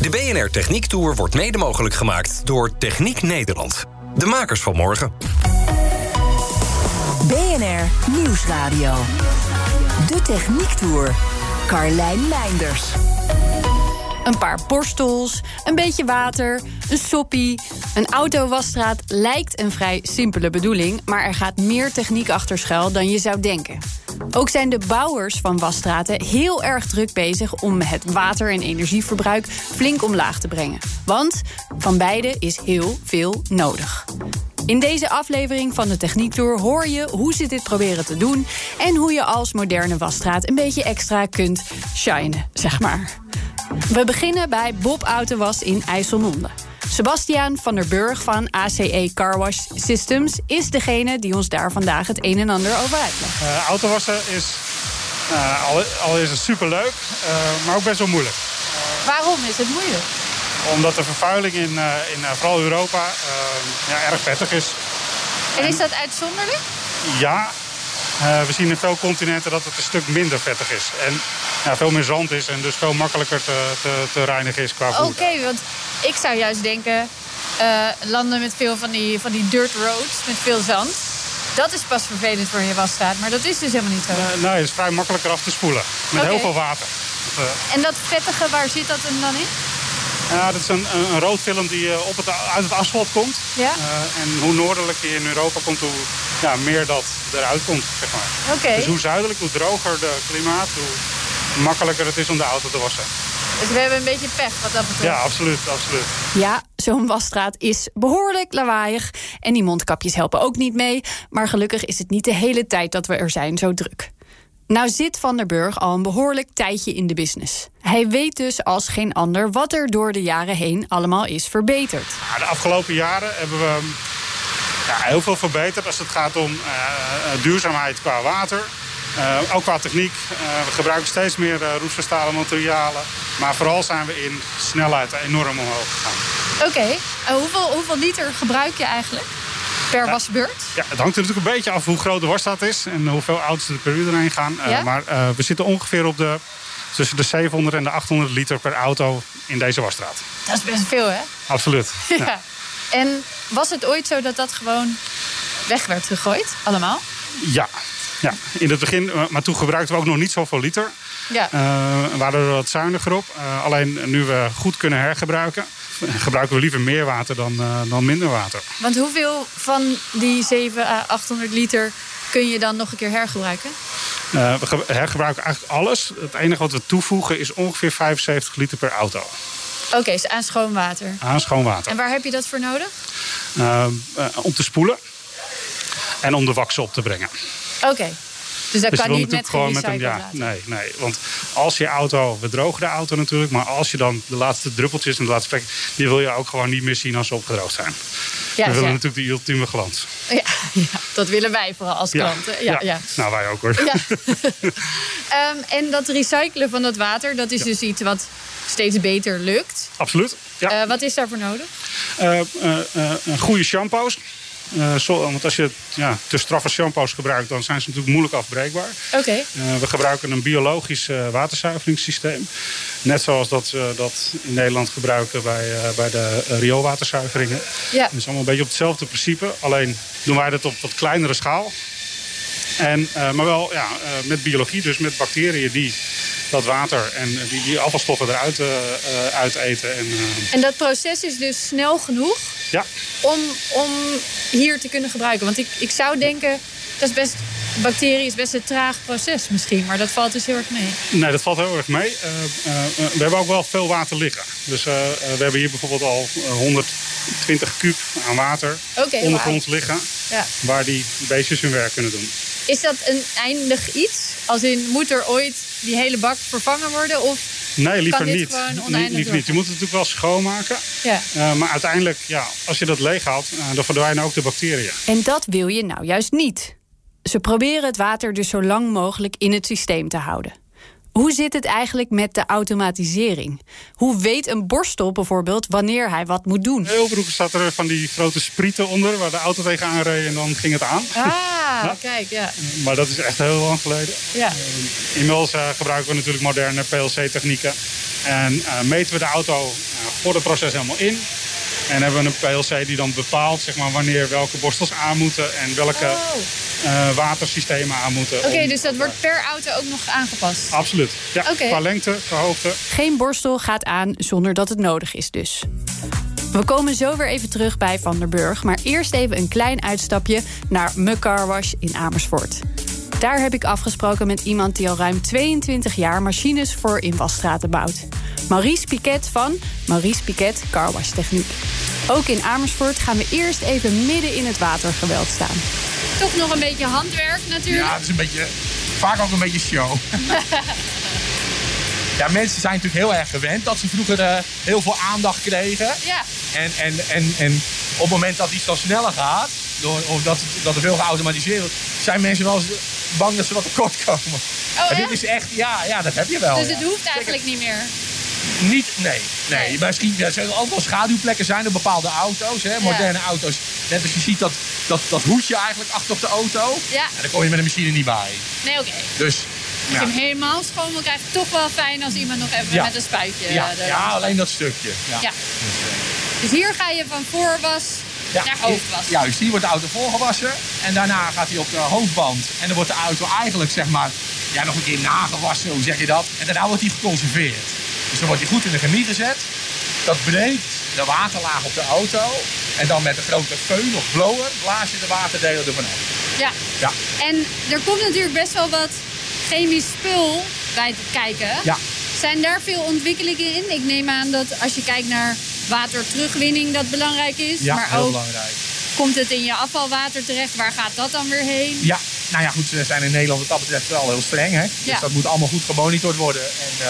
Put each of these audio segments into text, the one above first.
De BNR Techniek Tour wordt mede mogelijk gemaakt door Techniek Nederland. De makers van morgen. BNR Nieuwsradio. De Techniek Tour. Carlijn Meinders. Een paar borstels, een beetje water, een soppie. Een autowasstraat lijkt een vrij simpele bedoeling... maar er gaat meer techniek achter schuil dan je zou denken. Ook zijn de bouwers van wasstraten heel erg druk bezig... om het water- en energieverbruik flink omlaag te brengen. Want van beide is heel veel nodig. In deze aflevering van de Techniek Tour hoor je hoe ze dit proberen te doen... en hoe je als moderne wasstraat een beetje extra kunt shinen, zeg maar. We beginnen bij Bob Autowas in IJsselmonde. Sebastiaan van der Burg van ACE Carwash Systems is degene die ons daar vandaag het een en ander over uitlegt. Uh, autowassen is, uh, al, al, is het superleuk, uh, maar ook best wel moeilijk. Waarom is het moeilijk? Omdat de vervuiling in, in vooral Europa ja, erg vettig is. En is dat uitzonderlijk? Ja, uh, we zien in veel continenten dat het een stuk minder vettig is. En ja, veel meer zand is en dus veel makkelijker te, te, te reinigen is qua voer. Oké, want ik zou juist denken... Uh, landen met veel van die, van die dirt roads, met veel zand... Dat is pas vervelend voor je wasstraat, maar dat is dus helemaal niet zo. Uh, nee, het is vrij makkelijker af te spoelen. Met okay. heel veel water. Dat, en dat vettige, waar zit dat hem dan in? Ja, dat is een, een roodfilm die op het, uit het asfalt komt. Ja? En hoe noordelijker je in Europa komt, hoe ja, meer dat eruit komt. Zeg maar. Okay. Dus hoe zuidelijk, hoe droger de klimaat, hoe makkelijker het is om de auto te wassen. Dus we hebben een beetje pech wat dat betreft. Ja, absoluut, absoluut. Ja, zo'n wasstraat is behoorlijk lawaaiig. En die mondkapjes helpen ook niet mee. Maar gelukkig is het niet de hele tijd dat we er zijn zo druk. Nou zit Van der Burg al een behoorlijk tijdje in de business. Hij weet dus als geen ander wat er door de jaren heen allemaal is verbeterd. Ja, de afgelopen jaren hebben we ja, heel veel verbeterd als het gaat om uh, duurzaamheid qua water. Uh, ook qua techniek. Uh, we gebruiken steeds meer uh, roestverstalen materialen. Maar vooral zijn we in snelheid enorm omhoog gegaan. Oké. Okay. hoeveel, hoeveel liter gebruik je eigenlijk? Per ja, wasbeurt? Ja, het hangt er natuurlijk een beetje af hoe groot de wasstraat is en hoeveel auto's er per uur erheen gaan. Ja? maar we zitten ongeveer op de, tussen de 700 en de 800 liter per auto in deze wasstraat. Dat is best veel, hè? Absoluut. Ja. ja. En was het ooit zo dat dat gewoon weg werd gegooid, allemaal? Ja, ja, in het begin, maar toen gebruikten we ook nog niet zoveel liter. Ja. Uh, waren we wat zuiniger op. Uh, alleen nu we goed kunnen hergebruiken, gebruiken we liever meer water dan, uh, dan minder water. Want hoeveel van die 700 à 800 liter kun je dan nog een keer hergebruiken? we hergebruiken eigenlijk alles. Het enige wat we toevoegen is ongeveer 75 liter per auto. Oké, okay, dus aan schoon water. Aan schoon water. En waar heb je dat voor nodig? om te spoelen en om de waksen op te brengen. Oké. Okay. Dus dat dus kan niet met gewoon met een ja, Nee, nee. Want als je auto, we drogen de auto natuurlijk, maar als je dan de laatste druppeltjes en de laatste plek, die wil je ook gewoon niet meer zien als ze opgedroogd zijn. Ja, we willen ja. natuurlijk de ultieme glans. Ja, ja, dat willen wij vooral als klanten. Ja, ja. Nou, wij ook hoor. Ja. um, en dat recyclen van dat water, dat is dus iets wat steeds beter lukt. Absoluut. Ja. Uh, wat is daarvoor nodig? Uh, uh, goede shampoos. Uh, zo, want als je ja, te straffe shampoos gebruikt, dan zijn ze natuurlijk moeilijk afbreekbaar. Oké. Okay. Uh, we gebruiken een biologisch uh, waterzuiveringssysteem. Net zoals dat we dat in Nederland gebruiken bij, bij de rioolwaterzuiveringen. Ja. Dat is allemaal een beetje op hetzelfde principe. Alleen doen wij dat op wat kleinere schaal. En, maar wel ja, met biologie, dus met bacteriën die dat water en die, die afvalstoffen eruit uiteten. En, en dat proces is dus snel genoeg ja. om, om hier te kunnen gebruiken. Want ik, ik zou denken, dat is best, bacterie is best een traag proces misschien. Maar dat valt dus heel erg mee. Nee, dat valt heel erg mee. we hebben ook wel veel water liggen. Dus we hebben hier bijvoorbeeld al 120 kuub aan water okay, ondergronds wow. liggen. Ja. Waar die beestjes hun werk kunnen doen. Is dat een eindig iets? Als in, moet er ooit die hele bak vervangen worden? Of Nee, liever kan dit niet. Nee, liever niet. Je moet het natuurlijk wel schoonmaken. Ja. Eh, maar uiteindelijk, ja, als je dat leeghaalt, uh, dan verdwijnen ook de bacteriën. En dat wil je nou juist niet. Ze proberen het water dus zo lang mogelijk in het systeem te houden. Hoe zit het eigenlijk met de automatisering? Hoe weet een borstel bijvoorbeeld wanneer hij wat moet doen? Heel vroeger zat er van die grote sprieten onder waar de auto tegenaan reed en dan ging het aan. Ah, ja. kijk, ja. Maar dat is echt heel lang geleden. Ja. Uh, inmiddels uh, gebruiken we natuurlijk moderne PLC-technieken. En uh, meten we de auto voor het proces helemaal in. En hebben we een PLC die dan bepaalt zeg maar, wanneer welke borstels aan moeten en welke oh. Uh, watersystemen aan moeten. Oké, okay, dus dat wordt per auto ook nog aangepast? Absoluut. Ja, okay. qua lengte, qua hoogte. Geen borstel gaat aan zonder dat het nodig is dus. We komen zo weer even terug bij Van der Burg. Maar eerst even een klein uitstapje naar Me Car Wash in Amersfoort. Daar heb ik afgesproken met iemand die al ruim 22 jaar machines voor inwasstraten bouwt. Maurice Piquet van Maurice Piquet Carwash Techniek. Ook in Amersfoort gaan we eerst even midden in het watergeweld staan. Toch nog een beetje handwerk natuurlijk. Ja, het is een beetje, vaak ook een beetje show. ja, mensen zijn natuurlijk heel erg gewend dat ze vroeger uh, heel veel aandacht kregen. Ja. En, en, en, en op het moment dat iets dan sneller gaat, door, of dat, dat er veel geautomatiseerd wordt, zijn mensen wel eens bang dat ze wat tekort komen. Oh, dit is echt, ja, ja, dat heb je wel. Dus ja. het hoeft eigenlijk niet meer? Niet, nee. nee. nee. Misschien ja, er ook wel schaduwplekken zijn op bepaalde auto's. Hè, moderne ja. auto's. Net als je ziet dat, dat, dat hoedje eigenlijk achter op de auto. Ja. En daar kom je met een machine niet bij. Nee, oké. Okay. Dus als je hem helemaal schoon wil krijgen, toch wel fijn als iemand nog even ja. met een spuitje. Ja, ja alleen dat stukje. Ja. ja. Dus hier ga je van voorwas naar hoofdwas. Juist, hier wordt de auto voorgewassen. En daarna gaat hij op de hoofdband. En dan wordt de auto eigenlijk zeg maar, ja, nog een keer nagewassen, hoe zeg je dat? En daarna wordt hij geconserveerd. Dus dan wordt hij goed in de chemie gezet. Dat breekt de waterlaag op de auto. En dan met een grote föhn of blower blaas je de waterdelen ervan uit. Ja. ja. En er komt natuurlijk best wel wat chemisch spul bij te kijken. Ja. Zijn daar veel ontwikkelingen in? Ik neem aan dat als je kijkt naar waterterugwinning dat belangrijk is. Ja, maar heel ook belangrijk. komt het in je afvalwater terecht? Waar gaat dat dan weer heen? Ja, nou ja, goed, we zijn in Nederland wat dat betreft wel heel streng. Hè? Ja. Dus dat moet allemaal goed gemonitord worden. En uh,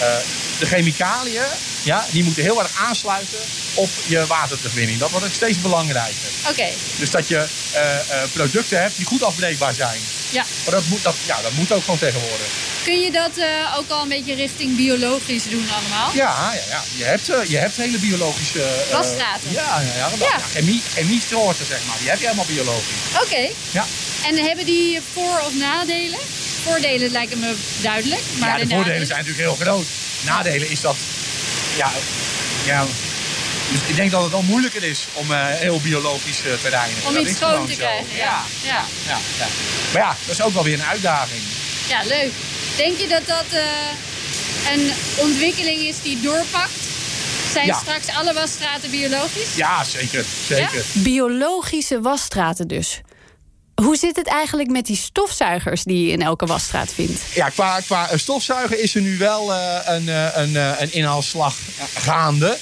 uh, de chemicaliën, ja, die moeten heel erg aansluiten op je waterterugwinning. Dat wordt ook steeds belangrijker. Oké. Okay. Dus dat je uh, producten hebt die goed afbreekbaar zijn. Ja. Maar dat moet, dat, ja, dat moet ook gewoon tegenwoordig. Kun je dat uh, ook al een beetje richting biologisch doen allemaal? Ja, ja, ja. Je, hebt, uh, je hebt hele biologische... Uh, Wasstraten? Ja, ja, ja, ja. chemie, chemie soorten, zeg maar. Die heb je helemaal biologisch. Oké. Okay. Ja. En hebben die voor- of nadelen? Voordelen lijken me duidelijk. Maar ja, de, de voordelen nadelen... zijn natuurlijk heel groot. Nadelen is dat... Ja, ja, dus ik denk dat het wel moeilijker is om uh, heel biologisch uh, te reinigen. Om dat iets schoon te krijgen, ja. Ja. Ja. Ja. ja. Maar ja, dat is ook wel weer een uitdaging. Ja, leuk. Denk je dat dat uh, een ontwikkeling is die doorpakt? Zijn Ja. straks alle wasstraten biologisch? Ja, zeker. zeker. Biologische wasstraten dus. Hoe zit het eigenlijk met die stofzuigers die je in elke wasstraat vindt? Ja, qua, qua eh, stofzuigen is er nu wel uh, een, uh, een, een inhaalslag gaande.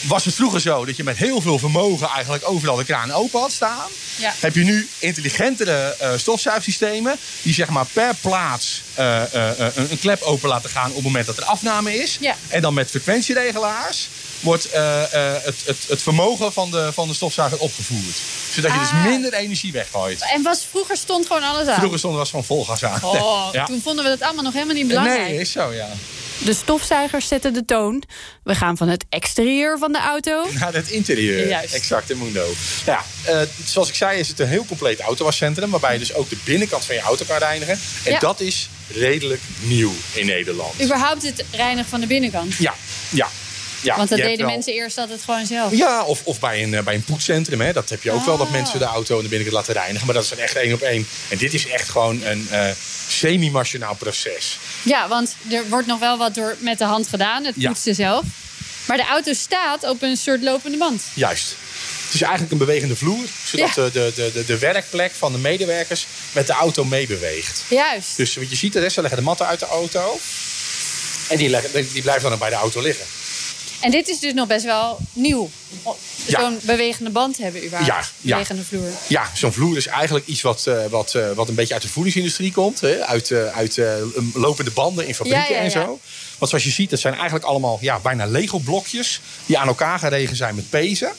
Was het vroeger zo dat je met heel veel vermogen eigenlijk overal de kraan open had staan? Ja. Heb je nu intelligentere stofzuigsystemen die zeg maar per plaats een, een klep open laten gaan op het moment dat er afname is? Ja. En dan met frequentieregelaars wordt uh, uh, het, het, het, vermogen van de, van de stofzuiger opgevoerd. Zodat je Ah. dus minder energie weggooit. En was, vroeger stond gewoon alles aan? Vroeger stond was van vol gas aan. Oh, Ja. Toen vonden we dat allemaal nog helemaal niet belangrijk. Nee, is zo, ja. De stofzuigers zetten de toon. We gaan van het exterieur van de auto. Naar het interieur. Juist. Exact, in Mundo. Nou ja, uh, zoals ik zei is het een heel compleet autowascentrum... waarbij je dus ook de binnenkant van je auto kan reinigen. En Ja. dat is redelijk nieuw in Nederland. Überhaupt het reinigen van de binnenkant. Ja, ja. Ja Want dat deden wel- mensen eerst altijd gewoon zelf. Ja, of, of bij, een, eh, bij een poetscentrum. Hè. Dat heb je ook wel, dat Ah. mensen de auto aan de binnenkant laten reinigen. Maar dat is dan echt één op één. En dit is echt gewoon een eh, semi-machinaal proces. Ja, want er wordt nog wel wat door met de hand gedaan. Het Ja. poetsen zelf. Maar de auto staat op een soort lopende band. Juist. Het is eigenlijk een bewegende vloer. Zodat Ja. de, de, de, de, de werkplek van de medewerkers met de auto meebeweegt. Juist. Dus wat je ziet, de rest leggen de matten uit de auto. En die, leggen, die blijven dan bij de auto liggen. En dit is dus nog best wel nieuw. Ja. Zo'n bewegende band hebben überhaupt. Ja, ja. Bewegende vloer. Ja, zo'n vloer is eigenlijk iets wat, eh, wat, eh, wat een beetje uit de voedingsindustrie komt. Hè? Uit, eh, uit lopende banden in fabrieken Ja, en zo. Want zoals je ziet, het zijn eigenlijk allemaal ja, bijna Lego-blokjes... die aan elkaar geregen zijn met pezen.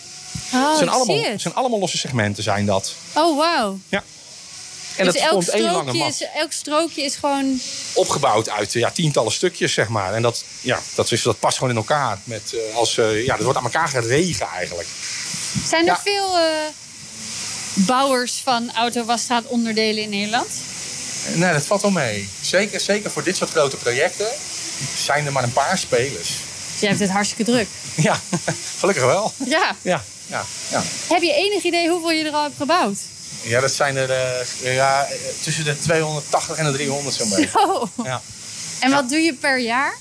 Oh, Het zijn, allemaal, het. zijn allemaal losse segmenten, zijn dat. Oh, wauw. Ja. En Dus dat elk vormt één lange mat. is, elk strookje is gewoon... Opgebouwd uit eh, ja, tientallen stukjes, zeg maar. En dat, ja, dat, is, dat past gewoon in elkaar. Met, eh, als, eh, ja, dat wordt aan elkaar geregen eigenlijk. Zijn er Ja. veel bouwers van auto-wasstraat onderdelen in Nederland? Nee, dat valt wel mee. Zeker, zeker voor dit soort grote projecten zijn er maar een paar spelers. Dus jij hebt het hartstikke druk. Ja, gelukkig wel. Ja. Ja, ja, ja. Heb je enig idee hoeveel je er al hebt gebouwd? Ja dat zijn er eh, ja, tussen de 280 en de 300 zo'n beetje. Zo. Ja. En wat doe je per jaar?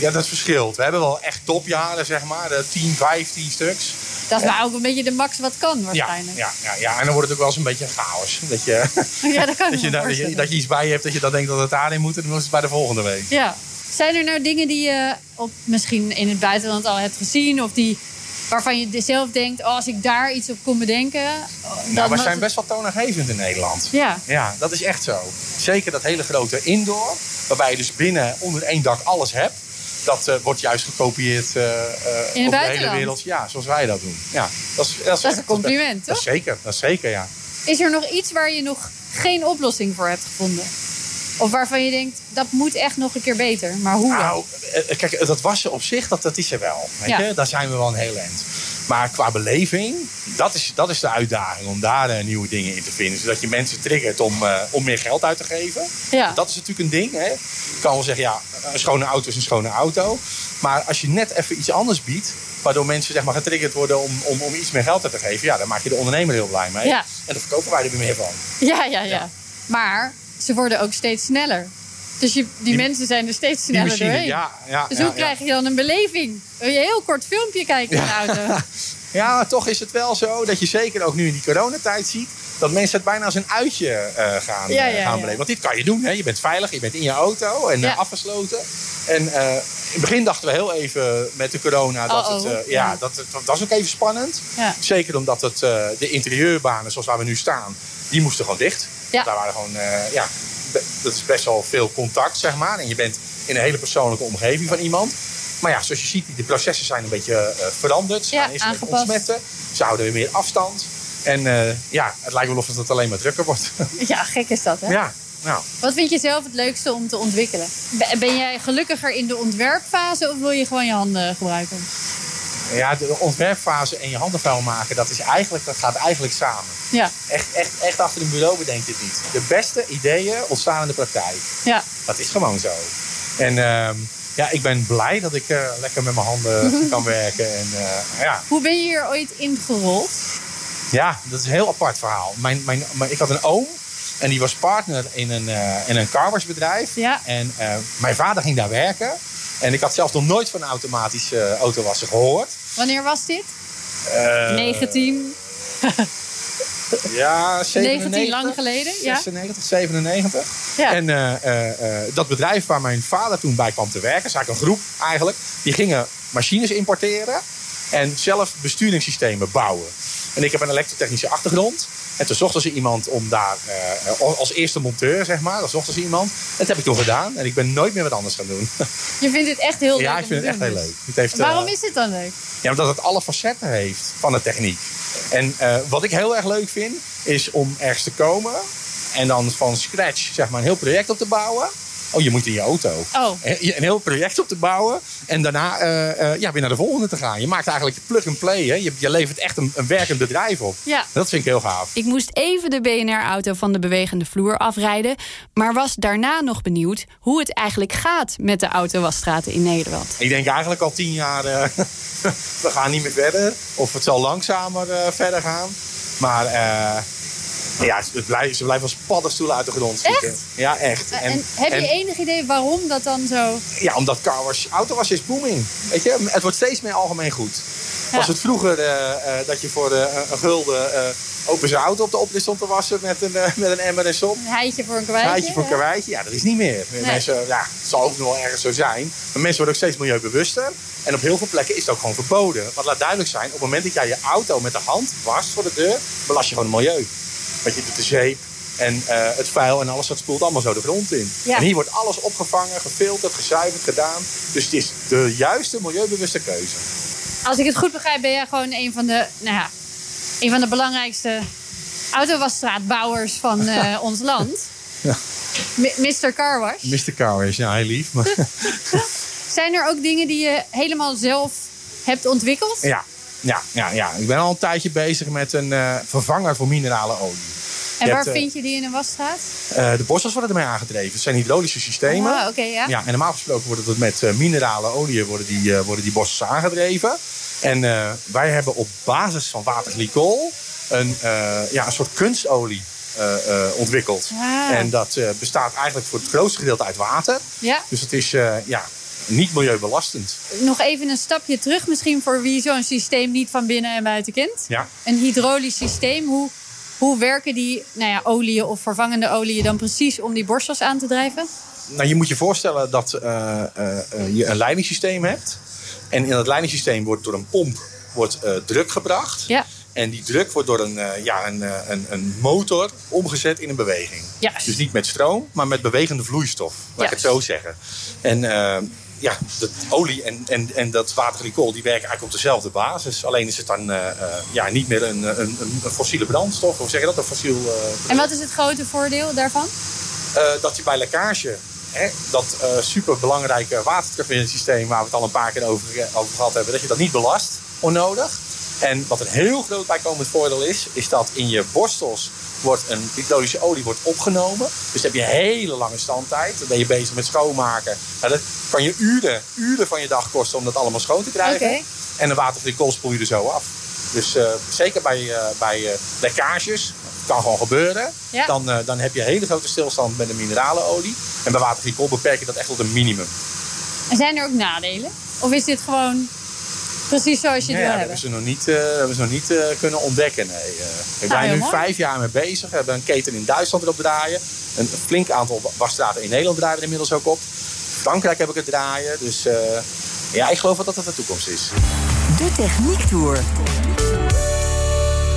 ja, dat verschilt. We hebben wel echt topjaren, zeg maar. eh, 10, 15 stuks. Dat is nou ook een beetje de max wat kan waarschijnlijk. ja, ja, ja, en dan wordt het ook wel eens een beetje chaos. Dat je, Ja, dat kan dat, je, dat je iets bij je hebt dat je dan denkt dat het daarin moet. En dan is het bij de volgende week. Ja. Zijn er nou dingen die je op, misschien in het buitenland al hebt gezien? Of die, waarvan je zelf denkt, oh, als ik daar iets op kon bedenken... Nou, dan we zijn best wel toonaangevend in Nederland. Ja. Ja, dat is echt zo. Zeker dat hele grote indoor, waarbij je dus binnen onder één dak alles hebt. Dat eh, wordt juist gekopieerd eh, eh, over de hele wereld. Ja, zoals wij dat doen. Ja, dat is, dat is, Dat is een compliment, Dat is toch? zeker, dat is zeker, ja. Is er nog iets waar je nog geen oplossing voor hebt gevonden? Of waarvan je denkt, dat moet echt nog een keer beter. Maar hoe? Nou, eh, kijk, dat wassen op zich, dat, dat is er wel. Weet Ja. je? Daar zijn we wel een heel eind. Maar qua beleving, dat is, dat is de uitdaging om daar eh, nieuwe dingen in te vinden. Zodat je mensen triggert om, eh, om meer geld uit te geven. Ja. Dat is natuurlijk een ding. Hè? Je kan wel zeggen, ja, een schone auto is een schone auto. Maar als je net even iets anders biedt, waardoor mensen zeg maar, getriggerd worden om, om, om iets meer geld uit te geven, ja, dan maak je de ondernemer heel blij mee. Ja. En dan verkopen wij er weer meer van. Ja, ja, ja, Maar ze worden ook steeds sneller. Dus je, die, mensen zijn er steeds sneller machine, doorheen. ja, ja. dus hoe ja. krijg je dan een beleving? Wil je een heel kort filmpje kijken in de auto? Ja, maar toch is het wel zo dat je zeker ook nu in die coronatijd ziet... dat mensen het bijna als een uitje eh, gaan, eh, gaan beleven. Want dit kan je doen. Hè? Je bent veilig, je bent in je auto en eh, afgesloten. En in het begin dachten we heel even met de corona... dat, Oh, het, oh. ja, dat, dat was ook even spannend. Zeker omdat het, de interieurbanen zoals waar we nu staan... die moesten gewoon dicht. Ja. Daar waren gewoon... eh, ja, dat is best wel veel contact, zeg maar. En je bent in een hele persoonlijke omgeving van iemand... Maar ja, zoals je ziet, de processen zijn een beetje eh, veranderd. Ze Ja, gaan eerst met aangepast. ontsmetten. Ze houden weer meer afstand. En eh, ja, het lijkt wel of het alleen maar drukker wordt. Ja, gek is dat, hè? ja, nou. Wat vind je zelf het leukste om te ontwikkelen? Ben ben jij gelukkiger in de ontwerpfase of wil je gewoon je handen gebruiken? Ja, de ontwerpfase en je handen vuil maken, dat, is eigenlijk, dat gaat eigenlijk samen. Ja, Echt, echt, echt achter een bureau bedenk je het niet. De beste ideeën ontstaan in de praktijk. ja. Dat is gewoon zo. En ehm, ja, ik ben blij dat ik eh, lekker met mijn handen kan werken. En, eh, ja. Hoe ben je hier ooit ingerold? ja, dat is een heel apart verhaal. Mijn, mijn, mijn- ik had een oom en die was partner in een, eh in een carwashbedrijf. Ja. En mijn vader ging daar werken. En ik had zelf nog nooit van automatische uh, autowassen gehoord. Wanneer was dit? Eh, 19, Ja, 97, 19 lang geleden? Ja. 96, 97. Ja. En eh, eh, eh, dat bedrijf waar mijn vader toen bij kwam te werken, is eigenlijk een groep eigenlijk, die gingen machines importeren en zelf besturingssystemen bouwen. En ik heb een elektrotechnische achtergrond. En toen zochten ze iemand om daar, eh, als eerste monteur zeg maar, dan zochten ze iemand. En dat heb ik toen gedaan en ik ben nooit meer wat anders gaan doen. Je vindt het echt heel leuk ja, ik vind het echt heel dus. leuk. Het heeft, eh, Waarom is dit dan leuk? ja, omdat het alle facetten heeft van de techniek. En eh, wat ik heel erg leuk vind, is om ergens te komen en dan van scratch zeg maar, een heel project op te bouwen. Oh, je moet in je auto. Oh. Een heel project op te bouwen en daarna eh, eh, ja, weer naar de volgende te gaan. Je maakt eigenlijk plug and play. Hè? Je, je levert echt een, een werkend bedrijf op. Ja. Dat vind ik heel gaaf. Ik moest even de BNR-auto van de bewegende vloer afrijden, maar was daarna nog benieuwd hoe het eigenlijk gaat met de autowasstraten in Nederland. Ik denk eigenlijk al tien jaar, eh, we gaan niet meer verder. Of het zal langzamer verder gaan. Maar ja, het blijft, ze blijven als paddenstoelen uit de grond schieten. Echt? Ja, echt. En, heb je en- enig idee waarom dat dan zo... Ja, omdat carwash, is booming. Weet je, het wordt steeds meer algemeen goed. Was het vroeger eh, eh, dat je voor eh, een gulden open zijn auto op de oprit stond te wassen met een, met een emmer en som? Een heitje voor een Een kwijtje. Haatje voor een karweitje, ja, dat is niet meer. Mensen, ja, het zal ook nog wel ergens zo zijn. Maar mensen worden ook steeds milieubewuster. En op heel veel plekken is het ook gewoon verboden. Want laat duidelijk zijn, op het moment dat jij je auto met de hand wast voor de deur, belast je gewoon het milieu. Want je de zeep en eh, het vuil en alles, dat spoelt allemaal zo de grond in. Ja. En hier wordt alles opgevangen, gefilterd, gezuiverd, gedaan. Dus het is de juiste milieubewuste keuze. Als ik het goed begrijp, ben jij gewoon een van de, nou ja, een van de belangrijkste autowasstraatbouwers van eh, ons land. Ja. Mr. Carwash. Mr. Car is ja, heel lief. Maar Zijn er ook dingen die je helemaal zelf hebt ontwikkeld? ja, ja, ja, ja, ik ben al een tijdje bezig met een eh, vervanger voor minerale olie. en je waar hebt, eh, vind je die in een wasstraat? Eh, de borstels worden ermee aangedreven. Het zijn hydraulische systemen. Oké, ja. Ja, en normaal gesproken wordt het met eh, minerale olie worden die, worden die borstels aangedreven. En wij hebben op basis van waterglycol een, ja, een soort kunstolie ontwikkeld. Ah. En dat bestaat eigenlijk voor het grootste gedeelte uit water. Ja. Dus het is ja, niet milieubelastend. Nog even een stapje terug, misschien voor wie zo'n systeem niet van binnen en buiten kent. Ja. Een hydraulisch systeem, hoe, hoe werken die nou ja, oliën of vervangende oliën dan precies om die borstels aan te drijven? Nou, je moet je voorstellen dat eh, eh, eh, je een leidingssysteem hebt. En in dat leidingssysteem wordt door een pomp wordt, druk gebracht. Ja. En die druk wordt door een, ja, een, een, een motor omgezet in een beweging. Juist. Dus niet met stroom, maar met bewegende vloeistof. Laat ik het zo zeggen. En ja, de olie en, en, en dat waterglycol die werken eigenlijk op dezelfde basis. Alleen is het dan eh, eh, ja, niet meer een, een, een, fossiele brandstof. Hoe zeg je dat? Een fossiel eh, En wat is het grote voordeel daarvan? dat je bij lekkage hè, dat superbelangrijke waterterugwinningssysteem waar we het al een paar keer over, over gehad hebben, dat je dat niet belast onnodig. En wat een heel groot bijkomend voordeel is, is dat in je borstels wordt een hydraulische olie wordt opgenomen. Dus heb je hele lange standtijd. Dan ben je bezig met schoonmaken. Nou, dat kan je uren, uren van je dag kosten om dat allemaal schoon te krijgen. En een waterglycol spoel je er zo af. Dus eh, zeker bij, eh, bij eh, lekkages, dat kan gewoon gebeuren. Ja. Dan, dan heb je een hele grote stilstand met de mineralenolie. En bij waterglycol beperk je dat echt tot een minimum. En zijn er ook nadelen? Of is dit gewoon precies zoals je het Ja, wil dat hebben? hebben ze nog niet, eh, hebben ze nog niet eh, kunnen ontdekken. Nee. Eh, we Nou, zijn heel nu mooi. vijf jaar mee bezig. We hebben een keten in Duitsland erop draaien. Een flink aantal wasstraten in Nederland draaien we er inmiddels ook op. Frankrijk heb ik het draaien. Dus eh, ja, ik geloof wel dat dat de toekomst is. De Techniek Tour.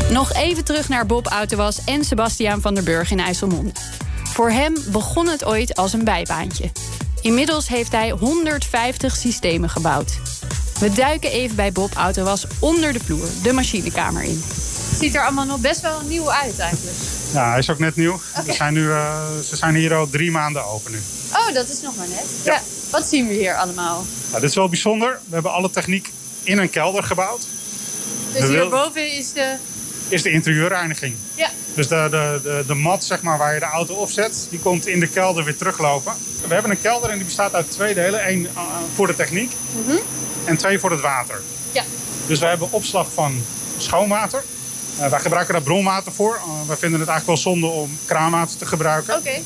Nog even terug naar Bob Autowas en Sebastiaan van der Burg in IJsselmonde. Voor hem begon het ooit als een bijbaantje. Inmiddels heeft hij 150 systemen gebouwd. We duiken even bij Bob Autowas onder de vloer, de machinekamer in. Het ziet er allemaal nog best wel nieuw uit eigenlijk. Ja, hij is ook net nieuw. We zijn nu, eh, ze zijn hier al drie maanden open nu. Oh, dat is nog maar net. Ja. Wat zien we hier allemaal? Nou, dit is wel bijzonder. We hebben alle techniek in een kelder gebouwd. Dus We hierboven is de... Is de interieurreiniging. Ja, Dus de, de, de, de mat zeg maar, waar je de auto opzet, die komt in de kelder weer teruglopen. We hebben een kelder en die bestaat uit twee delen. Eén eh, voor de techniek en twee voor het water. ja. Dus wij hebben opslag van schoonwater. Eh, wij gebruiken daar bronwater voor. Eh, wij vinden het eigenlijk wel zonde om kraanwater te gebruiken. oké.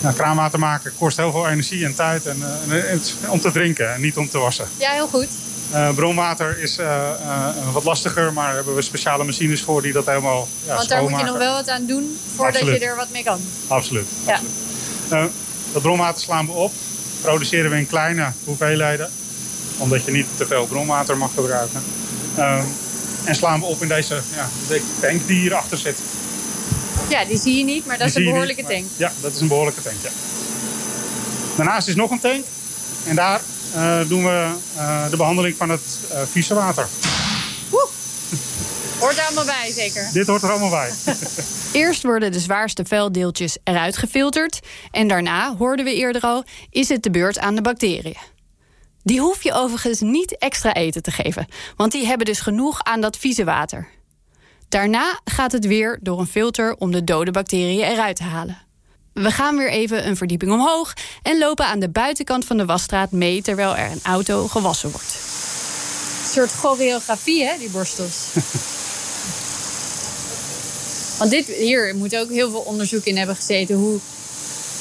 Nou, kraanwater maken kost heel veel energie en tijd en, en om te drinken en niet om te wassen. Ja, heel goed. Eh, bronwater is eh, eh, wat lastiger, maar daar hebben we speciale machines voor die dat helemaal ja, Want daar moet je nog wel wat aan doen voordat Absoluut. je er wat mee kan. Absoluut. Ja. Eh, dat bronwater slaan we op. Produceren we in kleine hoeveelheden. Omdat je niet te veel bronwater mag gebruiken. Eh, en slaan we op in deze ja, tank die hierachter zit. Ja, die zie je niet, maar dat is een behoorlijke niet, maar- tank. Ja, dat is een behoorlijke tank, ja. Daarnaast is nog een tank. En daar doen we eh, de behandeling van het eh vieze water. Hoort er allemaal bij, zeker. Dit hoort er allemaal bij. Eerst worden de zwaarste vuildeeltjes eruit gefilterd. En daarna, hoorden we eerder al, is het de beurt aan de bacteriën. Die hoef je overigens niet extra eten te geven, want die hebben dus genoeg aan dat vieze water. Daarna gaat het weer door een filter om de dode bacteriën eruit te halen. We gaan weer even een verdieping omhoog en lopen aan de buitenkant van de wasstraat mee terwijl er een auto gewassen wordt. Een soort choreografie, hè, die borstels. Want dit, hier moet ook heel veel onderzoek in hebben gezeten. Hoe,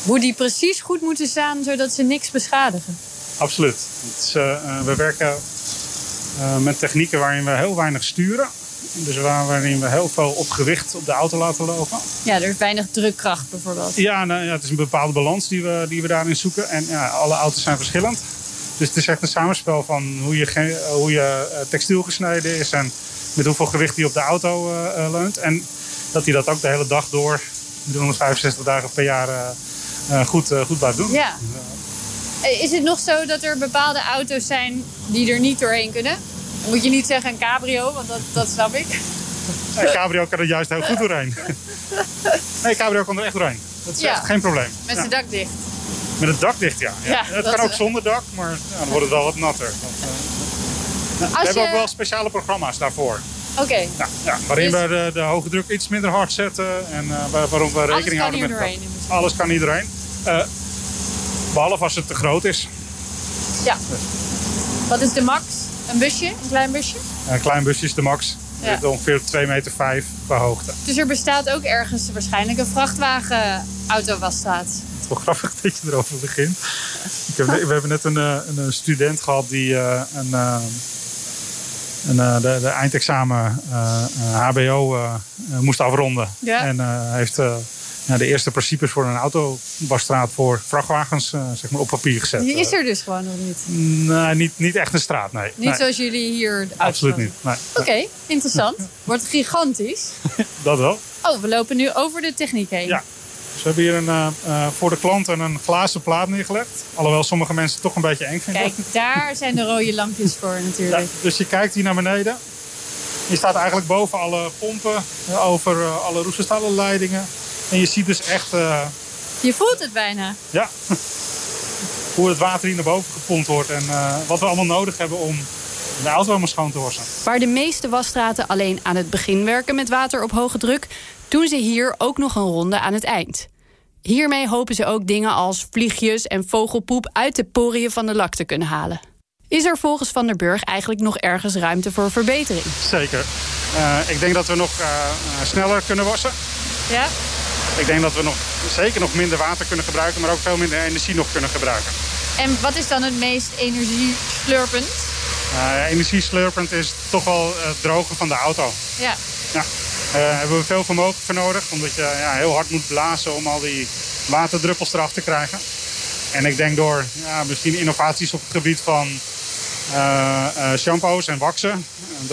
hoe die precies goed moeten staan, zodat ze niks beschadigen. Absoluut. Is, eh, eh, we werken eh, met technieken waarin we heel weinig sturen. Dus waar- waarin we heel veel op gewicht op de auto laten lopen. Ja, er is weinig drukkracht bijvoorbeeld. Ja, nou, ja, het is een bepaalde balans die we, die we daarin zoeken. En ja, alle auto's zijn verschillend. Dus het is echt een samenspel van hoe je, hoe je eh, textiel gesneden is en met hoeveel gewicht die op de auto eh, eh, leunt. En dat hij dat ook de hele dag door, 365 dagen per jaar, goed, eh, goed blijft doen. Ja. Is het nog zo dat er bepaalde auto's zijn die er niet doorheen kunnen? Moet je niet zeggen een cabrio, want dat, dat snap ik. En cabrio kan er juist heel goed doorheen. nee, cabrio kan er echt doorheen. Dat is Ja. echt geen probleem. Met zijn dak dicht. Met het dak dicht, ja. ja. Ja, het dat- kan ook zonder dak, maar ja, dan wordt het wel wat natter. Dat, eh, we Als hebben je... ook wel speciale programma's daarvoor. Oké, Ja, ja, waarin Dus- we de, de hoge druk iets minder hard zetten. En eh, waar- waarom we rekening houden met... in principe. Alles kan hier doorheen. Eh, behalve als het te groot is. ja. Wat is de max? Een busje? Een klein busje? Een klein busje is de max. Ja. Zit ongeveer op 2 meter 5 qua hoogte. Dus er bestaat ook ergens waarschijnlijk een vrachtwagen-auto-wasstraat. Het is wel grappig dat je erover begint. Ik heb, we hebben net een, eh, een, eh, student gehad die eh, een, eh, een, de, de eindexamen HBO moest afronden. Ja. En hij heeft ja, de eerste principes voor een autowasstraat voor vrachtwagens eh, zeg maar op papier gezet. Die is er dus gewoon nog niet. Nee, niet, niet echt een straat, nee. Niet Nee, zoals jullie hier... Absoluut niet. Nee, Oké, interessant. Wordt gigantisch. dat wel. Oh, we lopen nu over de techniek heen. Ja. Dus we hebben hier een, eh, eh, voor de klanten een glazen plaat neergelegd. Alhoewel sommige mensen het toch een beetje eng vinden. Kijk, daar zijn de rode lampjes voor Ja, natuurlijk. dus je kijkt hier naar beneden. Je staat eigenlijk boven alle pompen, eh, over eh, alle roesterstalen leidingen. En je ziet dus echt eh, Je voelt het bijna. ja, hoe het water hier naar boven gepompt wordt. En eh, wat we allemaal nodig hebben om de auto helemaal schoon te wassen. Waar de meeste wasstraten alleen aan het begin werken met water op hoge druk, doen ze hier ook nog een ronde aan het eind. Hiermee hopen ze ook dingen als vliegjes en vogelpoep uit de poriën van de lak te kunnen halen. Is er volgens Van der Burg eigenlijk nog ergens ruimte voor verbetering? Zeker. Eh, ik denk dat we nog sneller kunnen wassen. Ja? Ik denk dat we nog, zeker nog minder water kunnen gebruiken, maar ook veel minder energie nog kunnen gebruiken. En wat is dan het meest energieslurpend? Eh energieslurpend is toch wel het drogen van de auto. Ja. Ja, daar hebben we veel vermogen voor nodig. Omdat je ja, heel hard moet blazen om al die waterdruppels eraf te krijgen. En ik denk door ja, misschien innovaties op het gebied van eh, eh, shampoos en waxen, en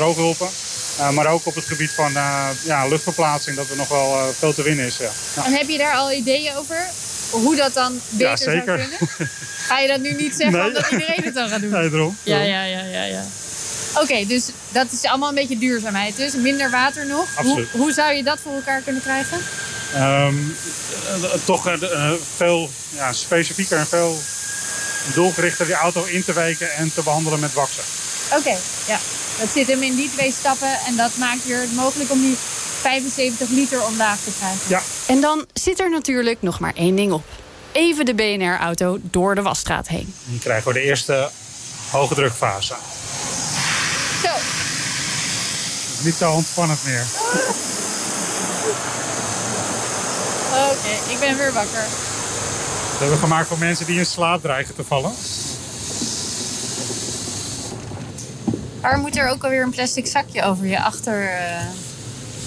eh, maar ook op het gebied van eh, ja, luchtverplaatsing dat er nog wel eh, veel te winnen is. Ja. Ja. En heb je daar al ideeën over? Hoe dat dan beter Ja, zeker. zou kunnen? Ga je dat nu niet zeggen Nee. omdat iedereen het dan gaat doen? Nee, daarom. Ja, ja, ja, ja, ja. Oké, dus dat is allemaal een beetje duurzaamheid. Dus minder water nog. Absoluut. Hoe, hoe zou je dat voor elkaar kunnen krijgen? Ehm, eh, toch veel ja, specifieker en veel doelgerichter die auto in te weken en te behandelen met waxen. Oké, ja. Dat zit hem in die twee stappen en dat maakt weer het mogelijk om die 75 liter omlaag te krijgen. Ja. En dan zit er natuurlijk nog maar één ding op. Even de BNR-auto door de wasstraat heen. Dan krijgen we de eerste hoge drukfase. Zo, Niet zo ontspannend meer. oké, ik ben weer wakker. Dat hebben we gemaakt voor mensen die in slaap dreigen te vallen. Maar moet er ook alweer een plastic zakje over je achter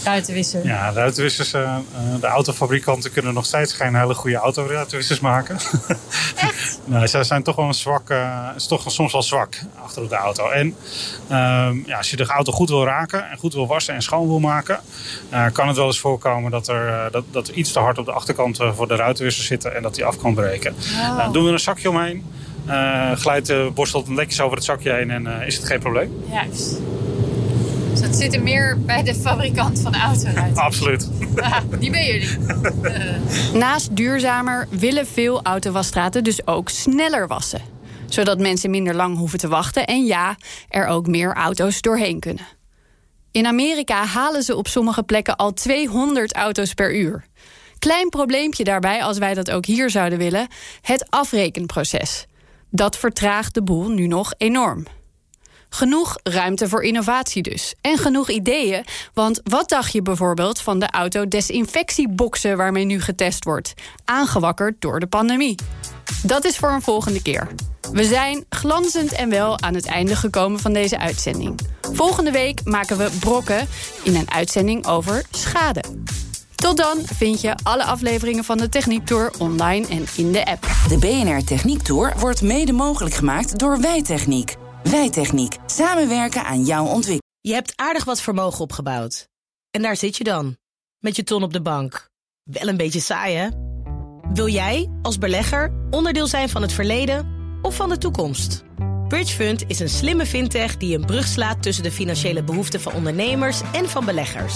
eh? Ja, ruitenwissers, eh, eh, de autofabrikanten kunnen nog steeds geen hele goede autoruitenwissers maken. Echt? nee, ze zijn toch wel een zwak, is toch soms wel zwak achter op de auto. En ehm, ja, als je de auto goed wil raken en goed wil wassen en schoon wil maken, kan het wel eens voorkomen dat er, dat, dat er iets te hard op de achterkant voor de ruitenwisser zitten en dat die af kan breken. Oh. Nou, doen we er een zakje omheen, glijdt de borstel netjes over het zakje heen en eh, is het geen probleem. Juist. Dus dat zit er meer bij de fabrikant van de autoruiten. Absoluut. Die ben jullie. Naast duurzamer willen veel autowasstraten dus ook sneller wassen. Zodat mensen minder lang hoeven te wachten en ja, er ook meer auto's doorheen kunnen. In Amerika halen ze op sommige plekken al 200 auto's per uur. Klein probleempje daarbij, als wij dat ook hier zouden willen: het afrekenproces. Dat vertraagt de boel nu nog enorm. Genoeg ruimte voor innovatie dus. En genoeg ideeën. Want wat dacht je bijvoorbeeld van de autodesinfectieboxen waarmee nu getest wordt? Aangewakkerd door de pandemie. Dat is voor een volgende keer. We zijn glanzend en wel aan het einde gekomen van deze uitzending. Volgende week maken we brokken in een uitzending over schade. Tot dan vind je alle afleveringen van de Techniek Tour online en in de app. De BNR Techniek Tour wordt mede mogelijk gemaakt door Wijtechniek. Wijtechniek. Samenwerken aan jouw ontwikkeling. Je hebt aardig wat vermogen opgebouwd. En daar zit je dan, met je ton op de bank. Wel een beetje saai, hè? Wil jij, als belegger, onderdeel zijn van het verleden of van de toekomst? Bridgefund is een slimme fintech die een brug slaat tussen de financiële behoeften van ondernemers en van beleggers.